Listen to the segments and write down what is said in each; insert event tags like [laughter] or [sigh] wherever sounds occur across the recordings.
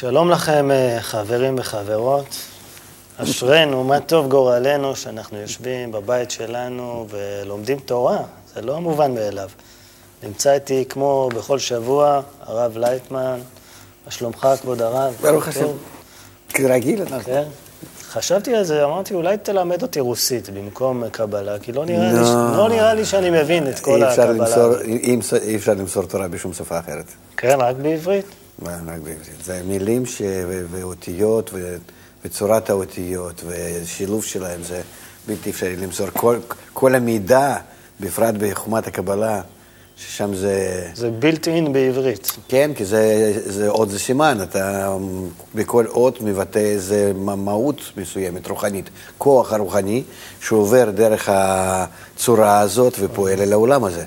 שלום לכם, אה, חברים וחברות. אשרינו, מה טוב גורלנו שאנחנו יושבים בבית שלנו ולומדים תורה, זה לא מובן מאליו. נמצא איתי כמו בכל שבוע, הרב לייטמן, מה שלומך, כבוד הרב? ברוך השם. כרגיל אנחנו. כן. חשבתי על זה, אמרתי, אולי תלמד אותי רוסית במקום קבלה, כי לא נראה, לי, ש... לא. לא נראה לי שאני מבין את כל הקבלה. אי אפשר למסור תורה בשום שפה אחרת. כן, רק בעברית? בעברית. זה מילים ש... ו- ואותיות ו... וצורת האותיות ושילוב שלהם זה בלתי אפשרי למסור. כל, כל המידע, בפרט בחומת הקבלה, ששם זה... זה built in בעברית. כן, כי זה, זה אות זה סימן, אתה בכל אות מבטא איזה מהות מסוימת, רוחנית. כוח הרוחני שעובר דרך הצורה הזאת ופועל אל העולם הזה.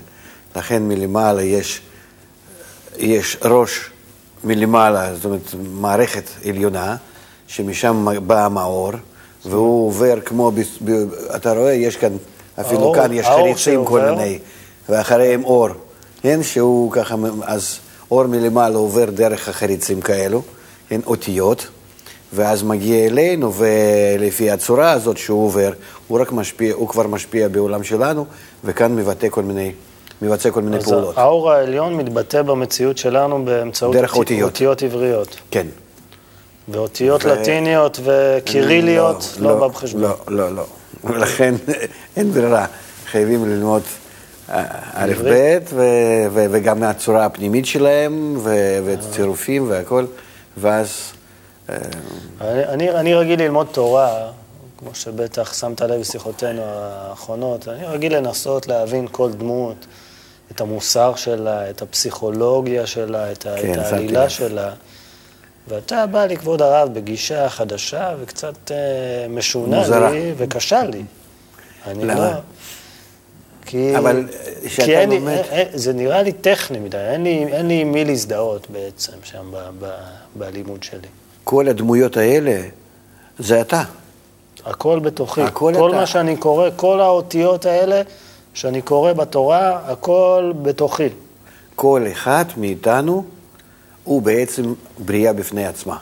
לכן מלמעלה יש, יש ראש מלמעלה, זאת אומרת מערכת עליונה, שמשם בא המאור, והוא עובר כמו, ב, ב, אתה רואה, יש כאן, אפילו האור- כאן יש חריצים כל? מיני. ואחריהם אור, כן, שהוא ככה, אז אור מלמעלה עובר דרך החריצים כאלו, כן, אותיות, ואז מגיע אלינו, ולפי הצורה הזאת שהוא עובר, הוא רק משפיע, הוא כבר משפיע בעולם שלנו, וכאן מבטא כל מיני, מבצע כל מיני אז פעולות. האור העליון מתבטא במציאות שלנו באמצעות דרך אותי- אותיות. אותיות עבריות. כן. ואותיות ו- לטיניות וקיריליות לא, בא בחשבון. לא, לא, לא. ולכן [laughs] אין ברירה, חייבים ללמוד אה, א', ב', וגם מהצורה הפנימית שלהם, וצירופים והכל, ואז... אה, אני, אני, אני רגיל ללמוד תורה, כמו שבטח שמת לב בשיחותינו האחרונות, אני רגיל לנסות להבין כל דמות, את המוסר שלה, את הפסיכולוגיה שלה, את, כן, את העלילה. שלה. ואתה בא לי, כבוד הרב, בגישה חדשה וקצת אה, משונה מוזרה. לי וקשה לי. אני למה? לא... כי, אבל כי כשאתה אין לי, לומד- אין, אין, זה נראה לי טכני מדי, אין לי, אין לי מי להזדהות בעצם שם ב, ב, בלימוד שלי. כל הדמויות האלה, זה אתה. הכל בתוכי. הכל כל אתה. מה שאני קורא, כל האותיות האלה שאני קורא בתורה, הכל בתוכי. כל אחד מאיתנו הוא בעצם בריאה בפני עצמה.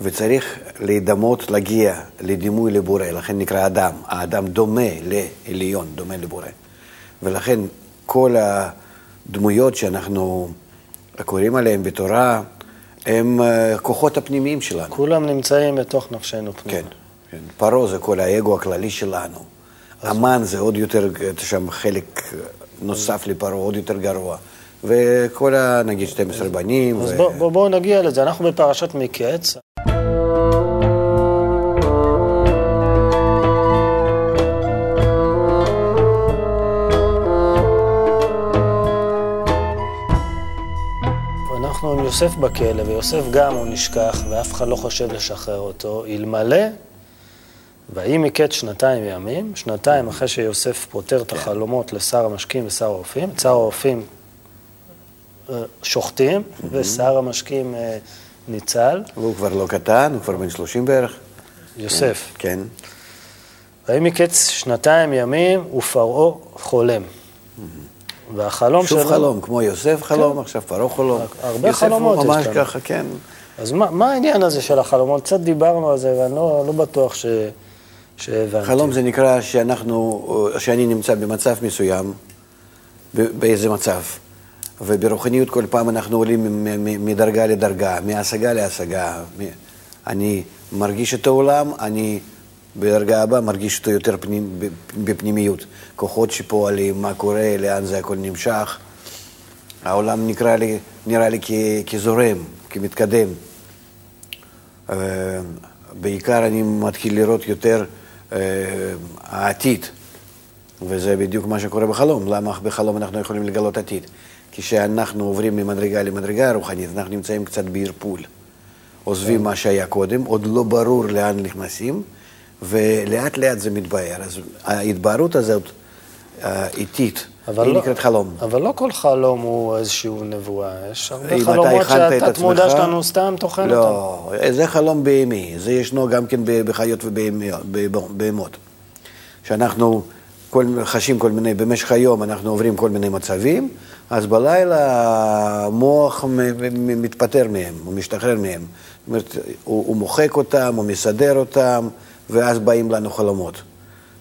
וצריך להידמות, להגיע לדימוי לבורא, לכן נקרא אדם. האדם דומה לעליון, דומה לבורא. ולכן כל הדמויות שאנחנו קוראים עליהן בתורה, הם אה, כוחות הפנימיים שלנו. כולם נמצאים בתוך נפשנו פנימה. כן, כן. פרעה זה כל האגו הכללי שלנו. המן זה עוד יותר, שם חלק נוסף לפרעה, עוד יותר גרוע. וכל ה... נגיד 12 בנים. אז ו- בואו בוא, בוא נגיע לזה. אנחנו בפרשת מקץ. אנחנו עם יוסף בכלא, ויוסף גם הוא נשכח, ואף אחד לא חושב לשחרר אותו, אלמלא, ויהי מקץ שנתיים ימים, שנתיים אחרי שיוסף פותר את החלומות לשר המשקים ושר האופים, שר האופים אה, שוחטים, ושר המשקים אה, ניצל, והוא כבר לא קטן, הוא כבר בן 30 בערך. יוסף. כן. ויהי מקץ שנתיים ימים, ופרעה חולם. והחלום שוב שלו... חלום, כמו יוסף חלום, עכשיו פרעה חלום. הרבה יוסף חלומות הוא יש ממש כאן. ככה, כן. אז מה, מה העניין הזה של החלומות? קצת דיברנו על זה, ואני לא, לא בטוח ש... שהבנתי. חלום זה נקרא שאנחנו, שאני נמצא במצב מסוים, באיזה מצב. וברוחניות כל פעם אנחנו עולים מדרגה לדרגה, מהשגה להשגה. אני מרגיש את העולם, אני בדרגה הבאה מרגיש אותו יותר פנימ, בפנימיות. כוחות שפועלים, מה קורה, לאן זה הכל נמשך. העולם נקרא לי, נראה לי כ, כזורם, כמתקדם. אה, בעיקר אני מתחיל לראות יותר העתיד, וזה בדיוק מה שקורה בחלום. למה בחלום אנחנו יכולים לגלות עתיד? כשאנחנו עוברים ממדרגה למדרגה רוחנית, אנחנו נמצאים קצת בערפול. עוזבים מה שהיה קודם, עוד לא ברור לאן נכנסים, ולאט לאט זה מתבהר. אז ההתבהרות הזאת אה, איטית, היא לא- נקראת חלום. אבל לא כל חלום הוא איזושהי נבואה. יש הרבה חלומות שהתת מודע עצמך- שלנו סתם טוחן אותם. לא, זה חלום בהמי, זה ישנו גם כן בחיות ובהמות. שאנחנו כל, חשים כל מיני, במשך היום אנחנו עוברים כל מיני מצבים, אז בלילה המוח מתפטר מהם, הוא משתחרר מהם. זאת אומרת, הוא, הוא מוחק אותם, הוא מסדר אותם, ואז באים לנו חלומות.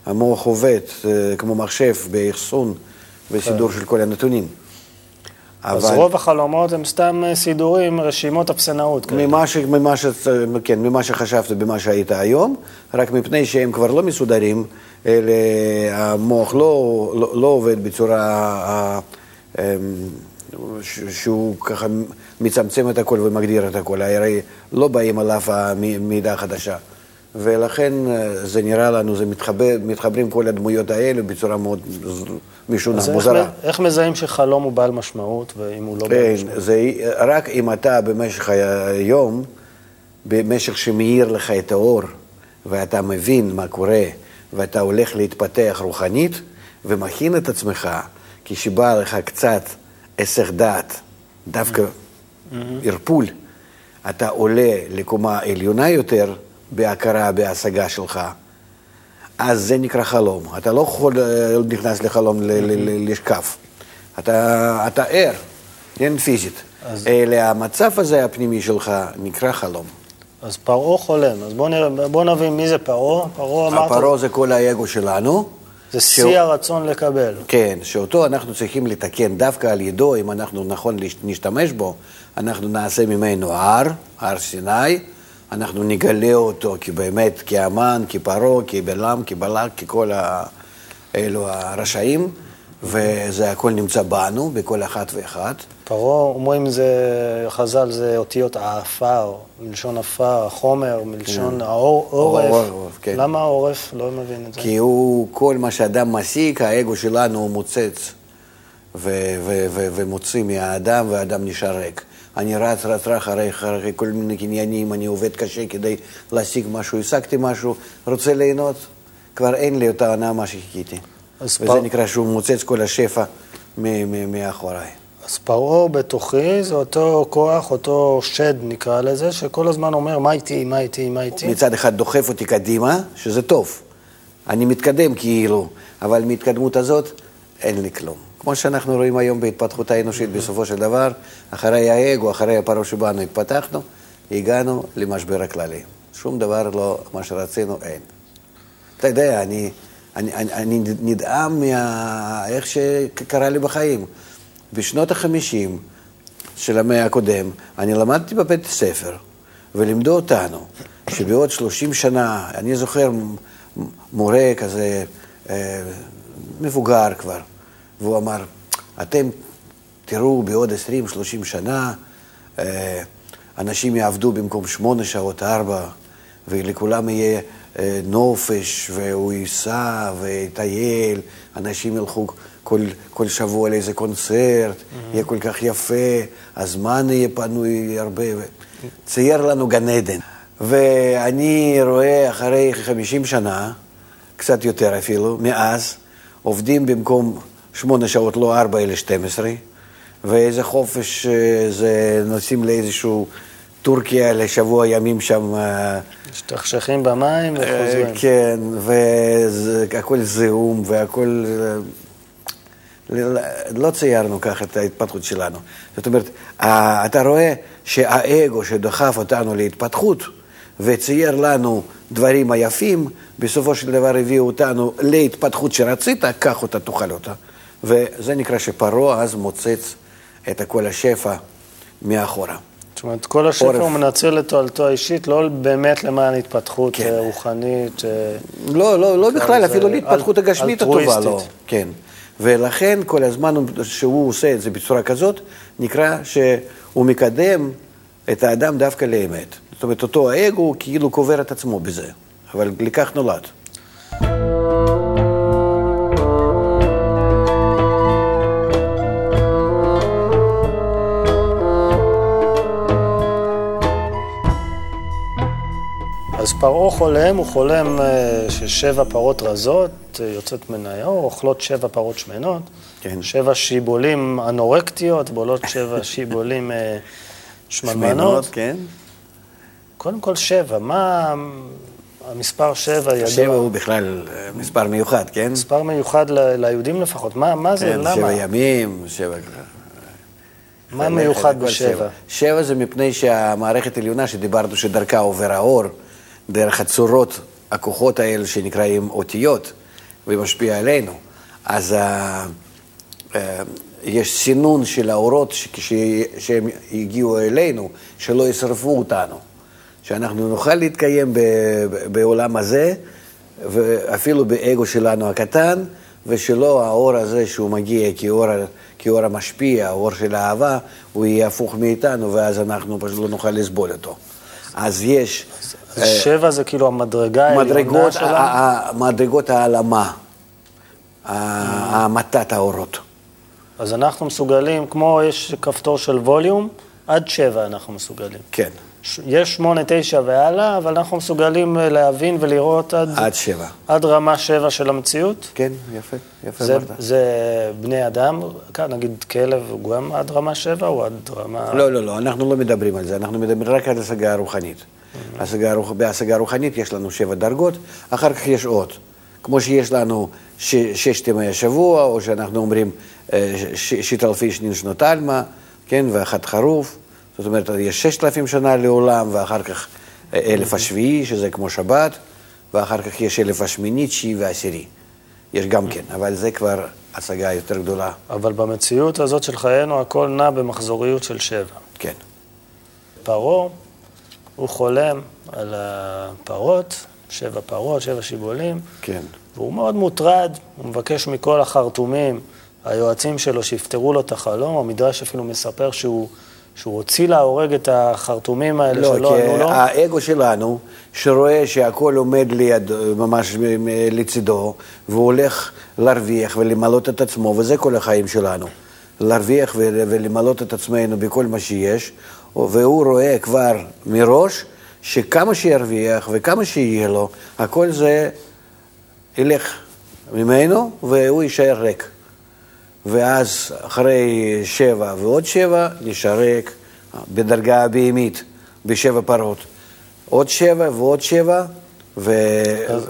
המוח עובד אה, כמו מחשב באחסון וסידור של כל הנתונים. אז רוב החלומות הם סתם אה, סידורים, רשימות אפסנאות. ממה, ש, ממה, ש, כן, ממה שחשבת במה שהיית היום, רק מפני שהם כבר לא מסודרים, אלה, המוח לא, לא, לא עובד בצורה אה, אמ, ש, שהוא ככה מצמצם את הכל ומגדיר את הכל, הרי לא באים עליו המידע החדשה. ולכן אה, זה נראה לנו, זה מתחבר, מתחברים כל הדמויות האלה בצורה מאוד משונה, איך, מוזרה. מ- איך מזהים שחלום הוא בעל משמעות, ואם הוא לא בעל כן, משמעות? זה רק אם אתה במשך היום, במשך שמאיר לך את האור, ואתה מבין מה קורה, ואתה הולך להתפתח רוחנית, ומכין את עצמך, כשבא לך קצת היסח דעת, דווקא ערפול, אתה עולה לקומה עליונה יותר בהכרה, בהשגה שלך. אז זה נקרא חלום. אתה לא יכול, אה, נכנס לחלום לשקף. אתה, אתה ער, כן, פיזית. אז- אלא המצב הזה הפנימי שלך נקרא חלום. אז פרעה חולם, אז בואו בוא נבין מי זה פרעה. פרעה אמרת, הפרעה זה כל האגו שלנו. זה שהוא- שיא הרצון לקבל. כן, שאותו אנחנו צריכים לתקן דווקא על ידו, אם אנחנו נכון נשתמש בו, אנחנו נעשה ממנו הר, הר סיני, אנחנו נגלה אותו כבאמת, כאמן, כפרעה, כבלעם, כבלק, ככל ה... אלו הרשעים, וזה הכל נמצא בנו, בכל אחת ואחת. פרעה, אומרים זה, חז"ל זה אותיות העפר, מלשון עפר, חומר, מלשון העור- עורף. עורף, כן. למה העורף? לא מבין את זה. כי הוא, כל מה שאדם משיג, האגו שלנו הוא מוצץ ו- ו- ו- ומוציא מהאדם, והאדם נשאר ריק. אני רץ, רץ, רץ אחרי, אחרי כל מיני עניינים, אני עובד קשה כדי להשיג משהו, השגתי משהו, רוצה ליהנות, כבר אין לי אותה הנאה מה שחיכיתי. וזה פר- נקרא שהוא מוצץ כל השפע מ- מ- מאחוריי. אז פרעה בתוכי זה אותו כוח, אותו שד נקרא לזה, שכל הזמן אומר מה איתי, מה איתי, מה איתי. מצד אחד דוחף אותי קדימה, שזה טוב. אני מתקדם כאילו, אבל מההתקדמות הזאת אין לי כלום. כמו שאנחנו רואים היום בהתפתחות האנושית, בסופו של דבר, אחרי האגו, אחרי הפרעה שבנו התפתחנו, הגענו למשבר הכללי. שום דבר לא מה שרצינו, אין. אתה יודע, אני, אני, אני, אני נדהם מה... שקרה לי בחיים. בשנות החמישים של המאה הקודם, אני למדתי בבית ספר, ולימדו אותנו שבעוד 30 שנה, אני זוכר מורה כזה, אה, מבוגר כבר, והוא אמר, אתם תראו בעוד 20-30 שנה, אה, אנשים יעבדו במקום שמונה שעות, ארבע, ולכולם יהיה אה, נופש, והוא ייסע ויטייל, אנשים ילכו כל, כל שבוע לאיזה קונצרט, יהיה כל כך יפה, הזמן יהיה פנוי הרבה. צייר לנו גן עדן. ואני רואה אחרי 50 שנה, קצת יותר אפילו, מאז, עובדים במקום שמונה שעות, לא ארבע, אלא 12, ואיזה חופש אה, זה נוסעים לאיזשהו טורקיה לשבוע ימים שם. אה, משתכשכים במים וחוזרים. אה, כן, והכל זיהום והכל... לא ציירנו ככה את ההתפתחות שלנו. זאת אומרת, אתה רואה שהאגו שדחף אותנו להתפתחות וצייר לנו דברים היפים, בסופו של דבר הביאו אותנו להתפתחות שרצית, קח אותה, תאכל אותה. וזה נקרא שפרעה אז מוצץ את כל השפע מאחורה. זאת אומרת, כל השפע עורף. הוא מנצל לתועלתו האישית, לא באמת למען התפתחות כן. אה, רוחנית. אה, לא, לא, לא בכלל, אפילו להתפתחות אל- הגשמית הטובה, לא. כן. ולכן כל הזמן הוא- שהוא עושה את זה בצורה כזאת, נקרא שהוא מקדם את האדם דווקא לאמת. זאת אומרת, אותו האגו כאילו קובר את עצמו בזה, אבל לכך נולד. פרעה חולם, הוא חולם אה, ששבע פרות רזות אה, יוצאות מן היאור, אוכלות שבע פרות שמנות, כן. שבע שיבולים אנורקטיות, בולות שבע [laughs] שיבולים אה, שמנמנות. שמנות, כן. קודם כל שבע, מה... המספר שבע ידוע. שבע הוא בכלל מספר מיוחד, כן? מספר מיוחד ל- ליהודים לפחות. מה, מה זה, כן, למה? שבע ימים, שבע... מה מיוחד בשבע? שבע זה מפני שהמערכת העליונה שדיברנו שדרכה עובר האור, דרך הצורות, הכוחות האלה שנקראים אותיות, ומשפיע עלינו. אז אה, אה, יש סינון של האורות שהם הגיעו אלינו, שלא ישרפו אותנו. שאנחנו נוכל להתקיים בעולם הזה, ואפילו באגו שלנו הקטן, ושלא האור הזה שהוא מגיע כאור, כאור המשפיע, האור של האהבה, הוא יהיה הפוך מאיתנו, ואז אנחנו פשוט לא נוכל לסבול אותו. אז יש אז שבע זה כאילו המדרגה העליונה שלנו? ה- ה- מדרגות העלמה, ה- העמתת האורות. אז אנחנו מסוגלים, כמו יש כפתור של ווליום, עד שבע אנחנו מסוגלים. כן, יש שמונה, תשע והלאה, אבל אנחנו מסוגלים אה, להבין ולראות עד, עד שבע. עד רמה שבע של המציאות. כן, יפה, יפה זה, אמרת. זה בני אדם, כאן נגיד כלב הוא גם עד רמה שבע או עד רמה... לא, לא, לא, אנחנו לא מדברים על זה, אנחנו מדברים רק על השגה הרוחנית. Mm-hmm. השגה, בהשגה הרוחנית יש לנו שבע דרגות, אחר כך יש עוד. כמו שיש לנו ש, ששת ימי השבוע, או שאנחנו אומרים אה, ש- שיטל פישנין שנות עלמא, כן, ואחת חרוף. זאת אומרת, יש ששת אלפים שנה לעולם, ואחר כך אה, אלף השביעי, שזה כמו שבת, ואחר כך יש אלף השמיני, תשיעי ועשירי. יש גם כן, אבל זה כבר השגה יותר גדולה. אבל במציאות הזאת של חיינו הכל נע במחזוריות של שבע. כן. פרעה, הוא חולם על הפרות, שבע פרות, שבע שיבולים, כן. והוא מאוד מוטרד, הוא מבקש מכל החרטומים, היועצים שלו, שיפתרו לו את החלום. המדרש אפילו מספר שהוא, שהוא הוציא להורג את החרטומים האלה לא, שלא ענו לו. האגו שלנו, שרואה שהכל עומד ליד, ממש מ- לצידו, והוא הולך להרוויח ולמלות את עצמו, וזה כל החיים שלנו. להרוויח ול- ולמלות את עצמנו בכל מה שיש, והוא רואה כבר מראש שכמה שירוויח וכמה שיהיה לו, הכל זה ילך ממנו והוא יישאר ריק. ואז אחרי שבע ועוד שבע, נשאר ריק בדרגה הבהמית, בשבע פרות. עוד שבע ועוד שבע, והוא אז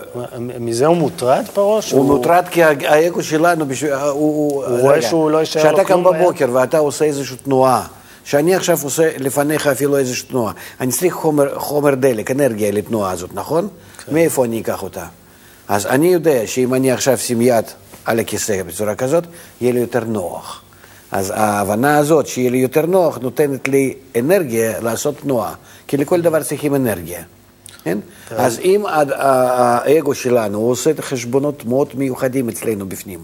מזה הוא מוטרד פרעה? שהוא- מוטרד כי האגו שלנו, בשביל- הוא, הוא, הוא רואה רגע, שהוא לא יישאר לו כשאתה קם כלום ביד? בבוקר ואתה עושה איזושהי תנועה, שאני עכשיו עושה לפניך אפילו איזושהי תנועה, אני צריך חומר, חומר דלק, אנרגיה לתנועה הזאת, נכון? כן. מאיפה אני אקח אותה? אז אני יודע שאם אני עכשיו אשים יד על הכיסא בצורה כזאת, יהיה לי יותר נוח. אז ההבנה הזאת שיהיה לי יותר נוח נותנת לי אנרגיה לעשות תנועה, כי לכל דבר צריכים אנרגיה. כן? אז אם האגו שלנו עושה את החשבונות מאוד מיוחדים אצלנו בפנים,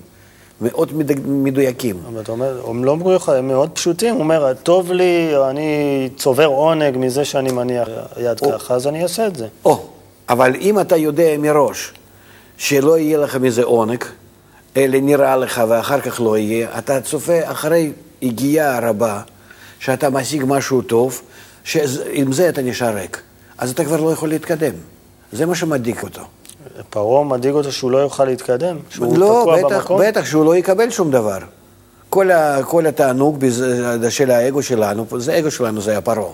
מאוד מדויקים. אבל אתה אומר, הם לא מיוחדים, הם מאוד פשוטים. הוא אומר, טוב לי, אני צובר עונג מזה שאני מניח יד או. ככה, אז אני אעשה את זה. או, אבל אם אתה יודע מראש שלא יהיה לך מזה עונג, אלא נראה לך ואחר כך לא יהיה, אתה צופה אחרי הגיעה רבה, שאתה משיג משהו טוב, שעם זה אתה נשאר ריק. אז אתה כבר לא יכול להתקדם. זה מה שמדאיג אותו. פרעה מדאיג אותו שהוא לא יוכל להתקדם, שהוא לא, תקוע בטח, במקום. בטח שהוא לא יקבל שום דבר. כל, ה, כל התענוג בזה- של האגו שלנו, זה אגו שלנו, זה הפרעה.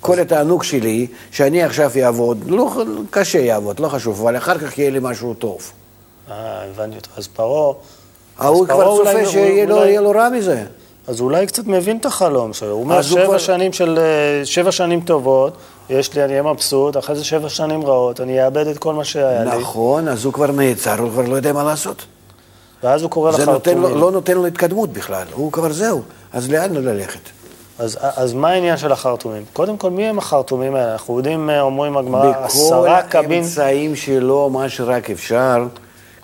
כל התענוג שלי, שאני עכשיו אעבוד, לא, קשה יעבוד, לא חשוב, אבל אחר כך יהיה לי משהו טוב. אה, הבנתי אותו. אז פרעה... ההוא כבר צופה שיהיה לו, רע מזה. אז אולי קצת מבין את החלום שלו. הוא אומר, שבע כבר- שנים של... אה, שבע שנים טובות, יש לי, אני אהיה מבסוט, אחרי זה שבע שנים רעות, אני אאבד את כל מה שהיה לי. נכון, אז הוא כבר נעצר, הוא כבר לא יודע מה לעשות. ואז הוא קורא זה נותן לו. לא נותן לו התקדמות בכלל, הוא כבר זהו, אז לאן לו ללכת? אז, אז מה העניין של החרטומים? קודם כל, מי הם החרטומים האלה? אנחנו יודעים, אה, אומרים הגמרא, בכל עשרה קבין... האמצעים שלו, מה שרק אפשר,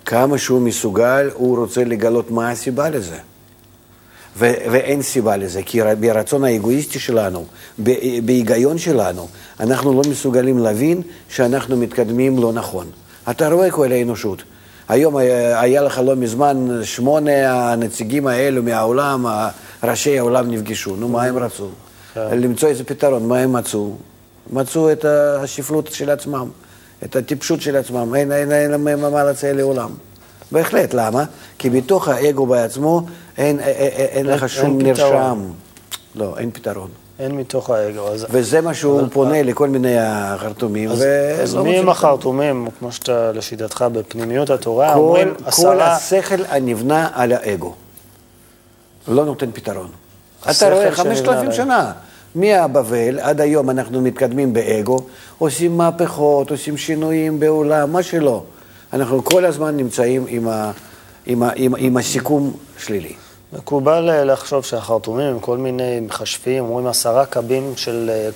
כמה שהוא מסוגל, הוא רוצה לגלות מה הסיבה לזה. ו- ואין סיבה לזה, כי ברצון האגואיסטי שלנו, ב- בהיגיון שלנו, אנחנו לא מסוגלים להבין שאנחנו מתקדמים לא נכון. אתה רואה כל האנושות. היום היה, לך לא מזמן שמונה הנציגים האלו מהעולם, ראשי העולם נפגשו. נו, מה הם רצו? למצוא איזה פתרון. מה הם מצאו? מצאו את השפלות של עצמם, את הטיפשות של עצמם. אין, אין, אין להם מה להציע לעולם. בהחלט, למה? כי בתוך האגו בעצמו אין, אין, אין, אין לך אין שום פתרון. נרשם. לא, אין פתרון. אין מתוך האגו. אז, וזה מה שהוא פונה לכל מיני החרטומים, אז, ולא אז מוצא מי הם. החרטומים, כמו שאתה, לשיטתך, בפנימיות התורה, כל, אומרים כל עשרה... השכל הנבנה על האגו. לא נותן פתרון. אתה רואה, חמשת אלפים. שנה. מהבבל עד היום אנחנו מתקדמים באגו, עושים מהפכות, עושים שינויים בעולם, מה שלא. אנחנו כל הזמן נמצאים עם, ה, עם, ה, עם, עם הסיכום שלילי. מקובל אה, לחשוב שהחרטומים הם כל מיני מכשפים, אומרים עשרה קבים של אה,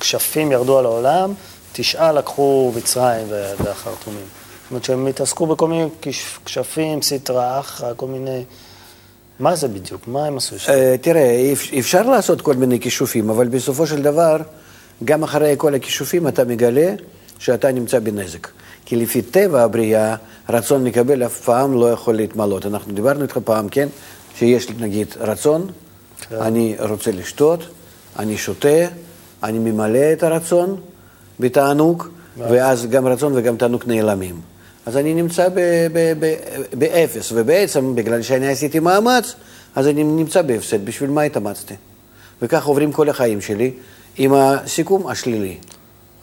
כשפים ירדו על העולם, תשעה לקחו מצרים וה- והחרטומים. זאת אומרת שהם התעסקו בכל מיני כש- כשפים, סטרא אחרא, כל מיני... מה זה בדיוק? מה הם עשו שם? אה, תראה, אפ- אפשר לעשות כל מיני כישופים, אבל בסופו של דבר, גם אחרי כל הכישופים אתה מגלה שאתה נמצא בנזק. כי לפי טבע הבריאה, רצון לקבל אף פעם לא יכול להתמלות. אנחנו דיברנו איתך פעם, כן? שיש נגיד רצון, כן. אני רוצה לשתות, אני שותה, אני ממלא את הרצון בתענוג, ואז גם רצון וגם תענוג נעלמים. אז אני נמצא באפס, ובעצם בגלל שאני עשיתי מאמץ, אז אני נמצא בהפסד. בשביל מה התאמצתי? וכך עוברים כל החיים שלי עם הסיכום השלילי.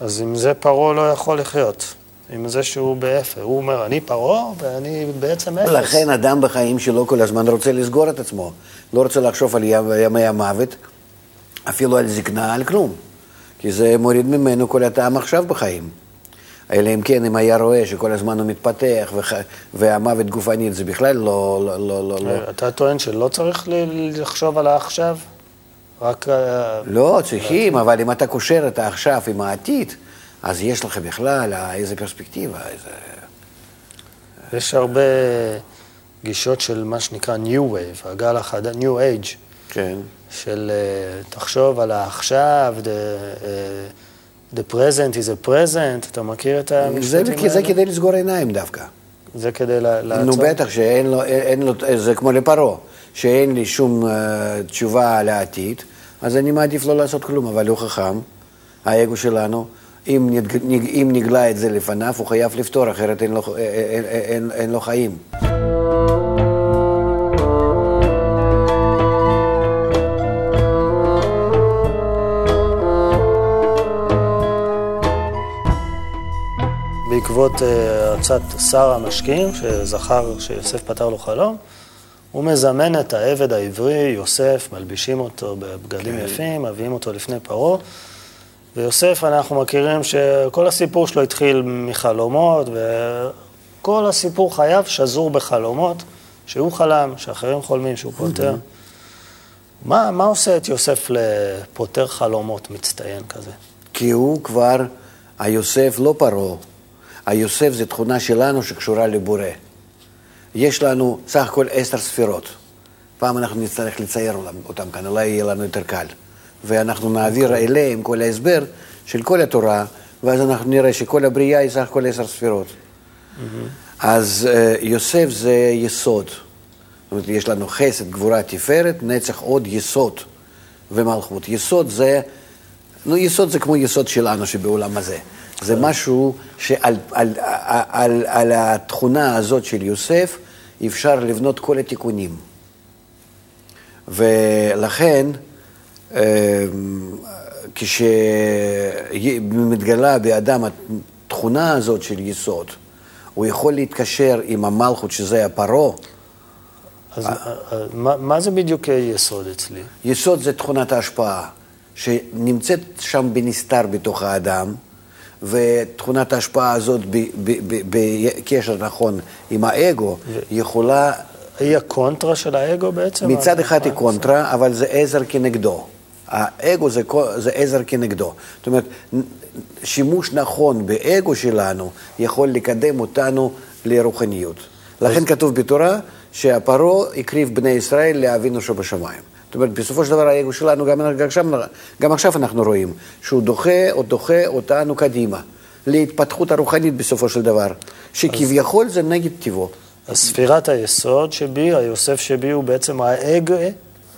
אז עם זה פרעה לא יכול לחיות. עם זה שהוא באפס. הוא אומר, אני פרעה ואני בעצם אפס. לכן אדם בחיים שלו כל הזמן רוצה לסגור את עצמו. לא רוצה לחשוב על ימי המוות, אפילו על זקנה, על כלום. כי זה מוריד ממנו כל הטעם עכשיו בחיים. אלא אם כן, אם היה רואה שכל הזמן הוא מתפתח, וח... והמוות גופנית זה בכלל לא... לא, לא, לא, לא. אתה טוען שלא צריך לחשוב על העכשיו? רק... אה, לא, צריכים, אבל אם אתה קושר את העכשיו עם העתיד, אז יש לך בכלל אה, איזה פרספקטיבה, איזה... יש הרבה גישות של מה שנקרא New Wave, הגל החדש, New Age, כן. של אה, תחשוב על העכשיו, the, אה, present is a present, אתה מכיר את המשפטים כי זה האלה? כדי לסגור עיניים דווקא. זה כדי לעצור? נו בטח שאין לו, אין לו, זה כמו לפרעה, שאין לי שום uh, תשובה על העתיד, אז אני מעדיף לא לעשות כלום, אבל הוא חכם, האגו שלנו, אם, נג, נג, אם נגלה את זה לפניו, הוא חייב לפתור, אחרת אין לו, אין, אין, אין, אין לו חיים. בעקבות אה, עצת שר המשקים, שזכר שיוסף פתר לו חלום, הוא מזמן את העבד העברי, יוסף, מלבישים אותו בבגדים כן. יפים, מביאים אותו לפני פרעה. ויוסף, אנחנו מכירים שכל הסיפור שלו התחיל מחלומות, וכל הסיפור חייו שזור בחלומות, שהוא חלם, שאחרים חולמים, שהוא פותר. מה, מה עושה את יוסף לפותר חלומות מצטיין כזה? כי הוא כבר, היוסף לא פרעה, היוסף זה תכונה שלנו שקשורה לבורא. יש לנו סך הכל עשר ספירות. פעם אנחנו נצטרך לצייר אותם- כאן, אולי יהיה לנו יותר קל. ואנחנו נעביר אליהם כל ההסבר של כל התורה, ואז אנחנו נראה שכל הבריאה היא סך הכל עשר ספירות. אז אה, יוסף זה יסוד. זאת אומרת, יש לנו חסד, גבורה, תפארת, נצח, עוד יסוד ומלכות. יסוד זה, נו, יסוד זה כמו יסוד שלנו שבעולם הזה. זה משהו שעל על, על, על, על התכונה הזאת של יוסף אפשר לבנות כל התיקונים. ולכן, אה, כשמתגלה באדם התכונה הזאת של יסוד, הוא יכול להתקשר עם המלכות, שזה הפרעה. אז אה, אה, מה, מה זה בדיוק יסוד אצלי? יסוד זה תכונת ההשפעה, שנמצאת שם בנסתר בתוך האדם, ותכונת ההשפעה הזאת בקשר נכון עם האגו, יכולה, היא הקונטרה של האגו בעצם? מצד אחד היא מה- קונטרה, אבל זה עזר כנגדו. האגו זה, זה עזר כנגדו. זאת אומרת, שימוש נכון באגו שלנו יכול לקדם אותנו לרוחניות. לכן כתוב בתורה שהפרעה הקריב בני ישראל לאבינו שבשמיים. זאת אומרת, בסופו של דבר האגו שלנו, גם, עכשיו, גם עכשיו אנחנו רואים, שהוא דוחה או דוחה אותנו קדימה, להתפתחות הרוחנית בסופו של דבר, שכביכול זה נגד טיבו. אז ספירת היסוד שבי, היוסף שבי, הוא בעצם האגו,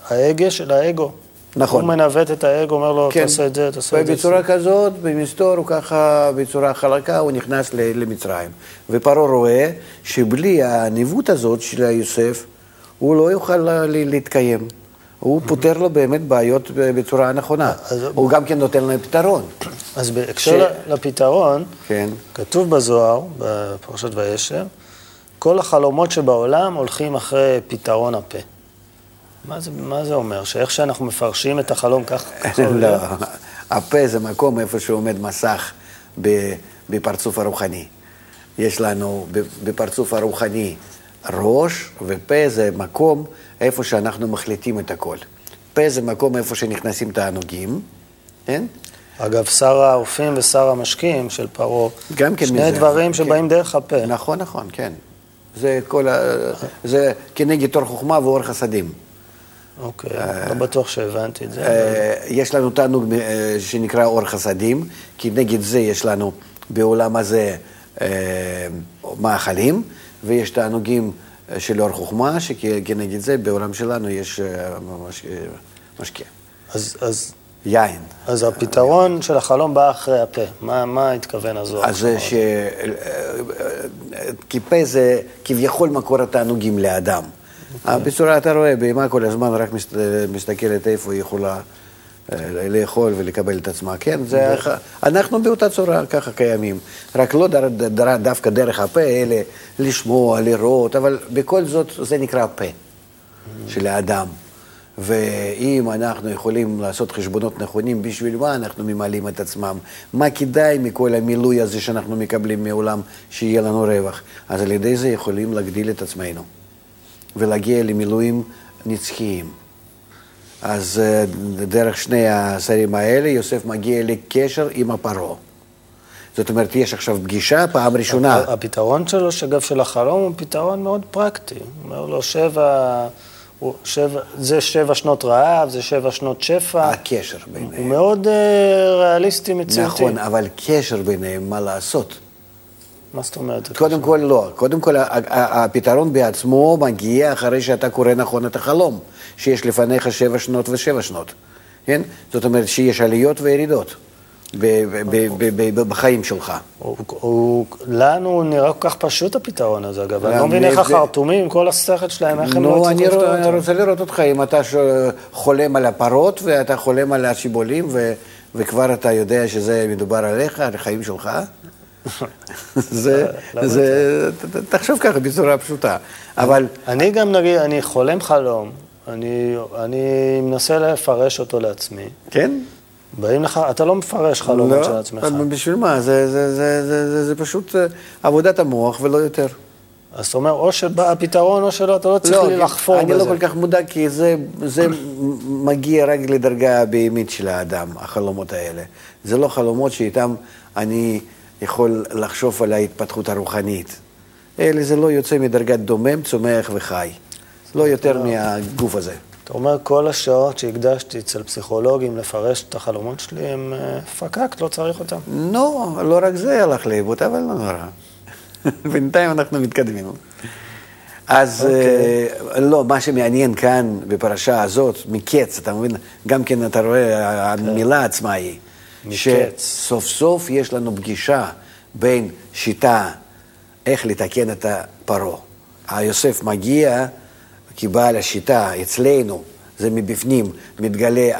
האגו של האגו. נכון. הוא מנווט את האגו, אומר לו, תעשה את זה, תעשה את זה. ובצורה כזאת, במסתור, הוא ככה, בצורה חלקה, הוא נכנס למצרים. ופרעה רואה שבלי הניווט הזאת של יוסף, הוא לא יוכל להתקיים. הוא פותר לו באמת בעיות בצורה נכונה. אז- הוא גם כן נותן להם פתרון. אז בהקשר ש- לפתרון, כן. כתוב בזוהר, בפרשת וישב, כל החלומות שבעולם הולכים אחרי פתרון הפה. מה זה, מה זה אומר? שאיך שאנחנו מפרשים את החלום, כך [laughs] לא, יהיה? הפה זה מקום איפה שעומד מסך בפרצוף הרוחני. יש לנו בפרצוף הרוחני ראש, ופה זה מקום איפה שאנחנו מחליטים את הכל. פה זה מקום איפה שנכנסים תענוגים, כן? אגב, שר האופים ושר המשקים של פרעה, גם כן שני מזה, דברים כן. שבאים דרך הפה. נכון, נכון, כן. זה כל ה... זה כנגד אור חוכמה ואור חסדים. אוקיי, לא בטוח שהבנתי את זה. אה, יש לנו תענוג אה, שנקרא אור חסדים, כי נגד זה יש לנו בעולם הזה אה, מאכלים, ויש תענוגים אה, של אור חוכמה, שכנגד זה בעולם שלנו יש אה, אה, משקה. אז, אז, יין. אז הפתרון של החלום בא אחרי הפה. מה, מה התכוון הזוהר? אז זה ש... כי פה זה כביכול מקור התענוגים לאדם. בצורה, אתה רואה, בהמה כל הזמן רק מס- מסתכלת איפה היא יכולה אה, לאכול ולקבל את עצמה. כן, זה... הח- אנחנו באותה צורה ככה קיימים. רק לא דר, דר, דווקא דרך הפה, אלא לשמוע, לראות, אבל בכל זאת זה נקרא פה של האדם. ואם אנחנו יכולים לעשות חשבונות נכונים, בשביל מה אנחנו ממלאים את עצמם? מה כדאי מכל המילוי הזה שאנחנו מקבלים מעולם, שיהיה לנו רווח? אז על ידי זה יכולים להגדיל את עצמנו ולהגיע למילואים נצחיים. אז אה, דרך שני השרים האלה, יוסף מגיע לקשר עם הפרעה. זאת אומרת, יש עכשיו פגישה, פעם ראשונה. הפתרון שלו, אגב, של החלום, הוא פתרון מאוד פרקטי. הוא אומר לו, שבע, הוא, שבע, זה שבע שנות רעב, זה שבע שנות שפע. הקשר הוא ביניהם. מאוד אה, ריאליסטי, מציאותי. נכון, אבל קשר ביניהם, מה לעשות? מה זאת אומרת? קודם כל לא. קודם כל, הפתרון בעצמו מגיע אחרי שאתה קורא נכון את החלום, שיש לפניך שבע שנות ושבע שנות, כן? זאת אומרת שיש עליות וירידות בחיים שלך. לנו נראה כל כך פשוט הפתרון הזה, אגב. אני לא מבין איך החרטומים, כל השכל שלהם, איך הם לא אני הצליחו לפתור אני אותו. רוצה לראות אותך, אם אתה חולם על הפרות ואתה חולם על השיבולים וכבר אתה יודע שזה מדובר עליך, על החיים שלך, זה, זה, תחשוב ככה בצורה פשוטה. אבל אני גם, נגיד, אני חולם חלום, אני, אני מנסה לפרש אותו לעצמי. כן? באים לך, אתה לא מפרש חלומות של עצמך. אבל בשביל מה? זה, זה, זה, זה, זה, זה פשוט אה, עבודת המוח ולא יותר. אז אתה אומר, או שבא הפתרון או שלא, אתה לא צריך לי לחפור אני בזה. לא כל כך מודע, כי זה, זה מגיע רק לדרגה הבהמית של האדם, החלומות האלה. זה לא חלומות שאיתם אני יכול לחשוב על ההתפתחות הרוחנית. אלה זה לא יוצא מדרגת דומם, צומח וחי. לא יותר מהגוף הזה. אתה אומר, כל השעות שהקדשתי אצל פסיכולוגים לפרש את החלומות שלי, הם אה, פקקט, לא צריך אותם. לא, לא רק זה הלך לאיבוד, אבל לא נורא. [laughs] בינתיים אנחנו מתקדמים. אז אה, לא, מה שמעניין כאן בפרשה הזאת, מקץ, אתה מבין? גם כן אתה רואה, המילה עצמה היא, מקץ. שסוף סוף יש לנו פגישה בין שיטה, איך לתקן את הפרעה. היוסף מגיע כבעל השיטה, אצלנו, זה מבפנים, מתגלה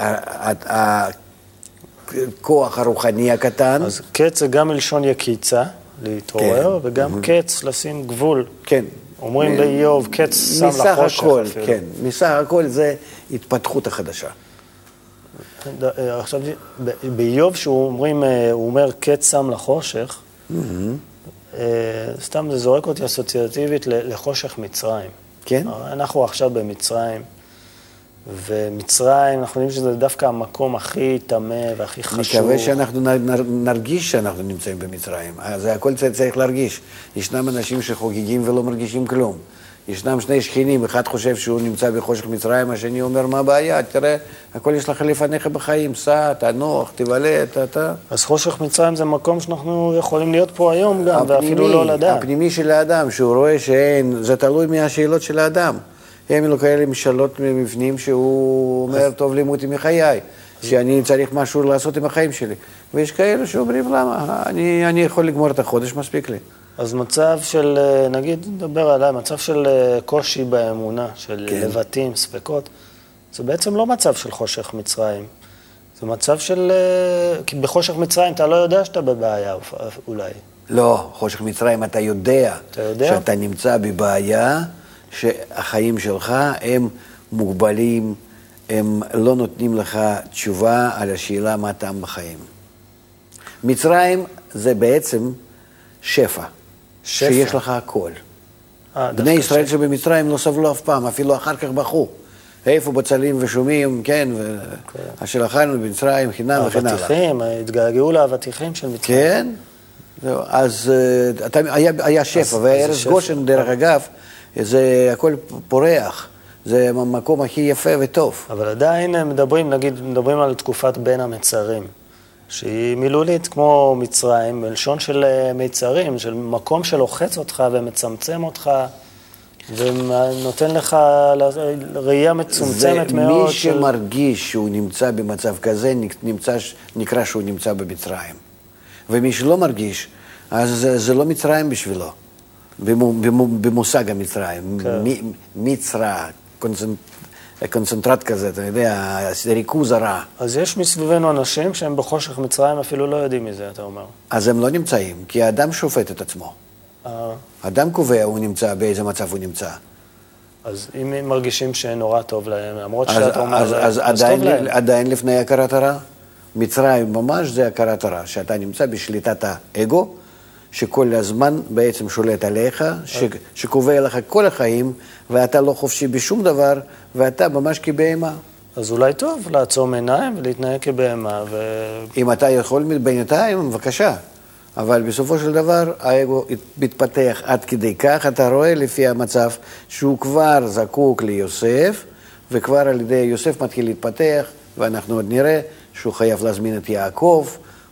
הכוח הרוחני הקטן. אז קץ זה גם מלשון יקיצה, להתעורר, כן. וגם קץ, לשים גבול. כן. אומרים באיוב, קץ שם מסך לחושך הכל, אפילו. כן. מסך הכל זה התפתחות החדשה. אה, עכשיו, באיוב, שהוא אומרים, אה, הוא אומר קץ שם לחושך, אה, סתם זה זורק אותי אסוציאטיבית לחושך מצרים. כן? אנחנו עכשיו במצרים, ומצרים, אנחנו יודעים שזה דווקא המקום הכי טמא והכי חשוב. מקווה שאנחנו נרגיש שאנחנו נמצאים במצרים. זה הכל צריך להרגיש. ישנם אנשים שחוגגים ולא מרגישים כלום. ישנם שני שכנים, אחד חושב שהוא נמצא בחושך מצרים, השני אומר, מה הבעיה? תראה, הכל יש לך לפניך בחיים, סע, תנוח, תבלה, אתה... אתה. אז חושך מצרים זה מקום שאנחנו יכולים להיות פה היום גם, ואפילו לא לדעת. הפנימי של האדם, שהוא רואה שאין, זה תלוי מהשאלות של האדם. הם אלו כאלה משאלות מבפנים שהוא אומר, טוב לימותי מחיי, שאני צריך משהו לעשות עם החיים שלי. ויש כאלה שאומרים, למה? אני, אני יכול לגמור את החודש, מספיק לי. אז מצב של, אה, נגיד, נדבר עליי, מצב של אה, קושי באמונה, של כן. לבטים, ספקות, זה בעצם לא מצב של חושך מצרים. זה מצב של... אה, כי בחושך מצרים אתה לא יודע שאתה בבעיה אולי. לא, חושך מצרים אתה יודע, אתה יודע? שאתה נמצא בבעיה, שהחיים שלך הם מוגבלים, הם לא נותנים לך תשובה על השאלה מה טעם בחיים. מצרים זה בעצם שפע, שפע. שיש לך הכל. אה, בני ישראל ש- שבמצרים לא סבלו אף פעם, אפילו אחר כך בכו. איפה בצלים ושומים, כן, אשר אכלנו במצרים חינם וכן הלאה. האבטיחים, התגעגעו לאבטיחים של מצרים. כן, זהו, אז אה, אתה, היה, היה שפע, וארץ שפע. גושן, דרך אגב, זה הכל פורח. זה המקום הכי יפה וטוב. אבל עדיין מדברים, נגיד, מדברים על תקופת בין המצרים, שהיא מילולית כמו מצרים, בלשון של אה, מיצרים, של מקום שלוחץ אותך ומצמצם אותך, ונותן לך ראייה מצומצמת זה מאוד. מי שמרגיש שהוא נמצא במצב כזה, נמצא, נקרא שהוא נמצא במצרים. ומי שלא מרגיש, אז זה, זה לא מצרים בשבילו, במו, במו, במושג המצרים. כן. מצרה, קונצנט, קונצנטרט כזה, אתה יודע, ריכוז הרע. אז יש מסביבנו אנשים שהם בחושך מצרים אפילו לא יודעים מזה, אתה אומר. אז הם לא נמצאים, כי האדם שופט את עצמו. אה, האדם קובע הוא נמצא, באיזה מצב הוא נמצא. אז אם הם מרגישים שנורא טוב להם, למרות אז, שאתה אומר, אז, זה- אז טוב עדיין, להם. עדיין לפני הכרת הרע. מצרים ממש זה הכרת הרע, שאתה נמצא בשליטת האגו, שכל הזמן בעצם שולט עליך, ש, שקובע לך כל החיים, ואתה לא חופשי בשום דבר, ואתה ממש כבהמה. אז אולי טוב לעצום עיניים ולהתנהג כבהמה, ו... אם אתה יכול בינתיים, בבקשה. אבל בסופו של דבר האגו מתפתח עד כדי כך, אתה רואה לפי המצב שהוא כבר זקוק ליוסף, וכבר על ידי יוסף מתחיל להתפתח, ואנחנו עוד נראה שהוא חייב להזמין את יעקב,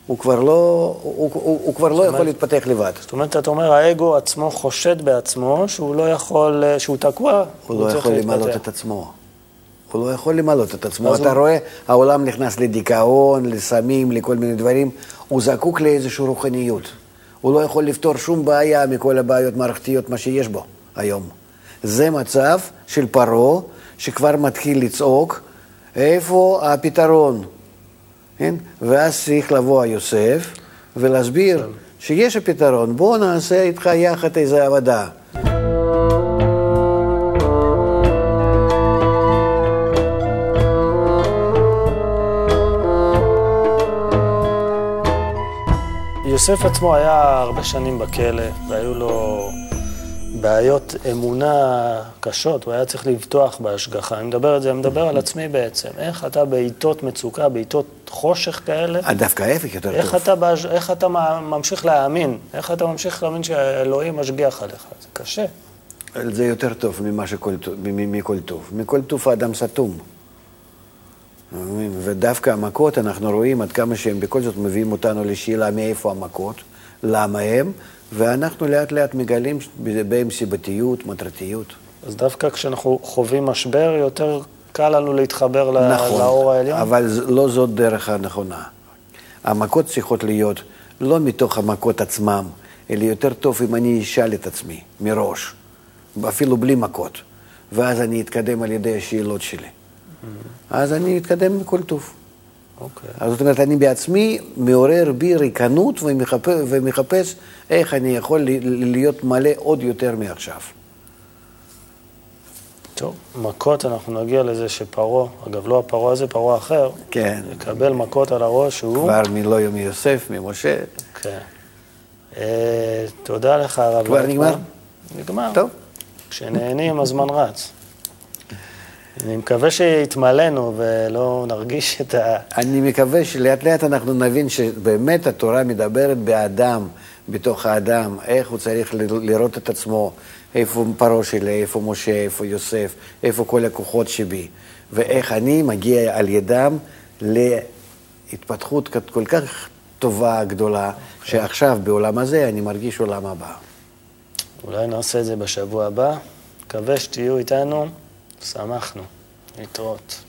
הוא כבר לא, הוא, הוא, הוא כבר לא יכול להתפתח לבד. זאת אומרת, אתה אומר, האגו עצמו חושד בעצמו שהוא לא יכול, שהוא תקוע. הוא לא צריך יכול למלות. את עצמו. הוא לא יכול למלות את עצמו. אתה הוא- רואה, העולם נכנס לדיכאון, לסמים, לכל מיני דברים. הוא זקוק לאיזושהי רוחניות. הוא לא יכול לפתור שום בעיה מכל הבעיות המערכתיות, מה שיש בו היום. זה מצב של פרעה, שכבר מתחיל לצעוק, איפה הפתרון? כן? ואז צריך לבוא יוסף ולהסביר שיש הפתרון, בוא נעשה איתך יחד איזה עבודה. יוסף עצמו היה הרבה שנים בכלא, והיו לו בעיות אמונה קשות, הוא היה צריך לבטוח בהשגחה. אני מדבר על זה, אני מדבר על עצמי בעצם. איך אתה בעיתות מצוקה, בעיתות חושך כאלה, אה, דווקא ההפך יותר איך טוב. אתה, איך אתה ממשיך להאמין? איך אתה ממשיך להאמין שאלוהים משגיח עליך? זה קשה. זה יותר טוב ממה שכל, טוב- מכל טוב. מכל טוב האדם סתום. ודווקא המכות, אנחנו רואים עד כמה שהם בכל זאת מביאים אותנו לשאלה מאיפה המכות, למה הם, ואנחנו לאט לאט מגלים בהם סיבתיות, מטרתיות. אז דווקא כשאנחנו חווים משבר, יותר קל לנו להתחבר נכון, לאור העליון. אבל ז- לא זאת דרך הנכונה. המכות צריכות להיות לא מתוך המכות עצמם, אלא יותר טוב אם אני אשאל את עצמי מראש, אפילו בלי מכות, ואז אני אתקדם על ידי השאלות שלי. אז אני אתקדם בכל טוב. אוקיי. אז זאת אומרת, אני בעצמי מעורר בי ריקנות ומחפש, ומחפש איך אני יכול להיות מלא עוד יותר מעכשיו. טוב, מכות, אנחנו נגיע לזה שפרעה, אגב, לא הפרעה הזה, פרעה אחר, כן. יקבל מכות על הראש שהוא... כבר מלא מיוסף, ממשה. כן. אה, תודה לך, הרב. כבר. נגמר? נגמר. טוב. כשנהנים, הזמן רץ. אני מקווה שיתמלאנו ולא נרגיש את ה... אני מקווה שלאט לאט אנחנו נבין שבאמת התורה מדברת באדם, בתוך האדם, איך הוא צריך לראות את עצמו, איפה פרעה שלי, איפה משה, איפה יוסף, איפה כל הכוחות שבי, ואיך אני מגיע על ידם להתפתחות כל כך טובה, גדולה, שעכשיו בעולם הזה אני מרגיש עולם הבא. אולי נעשה את זה בשבוע הבא. מקווה שתהיו איתנו. שמחנו. להתראות.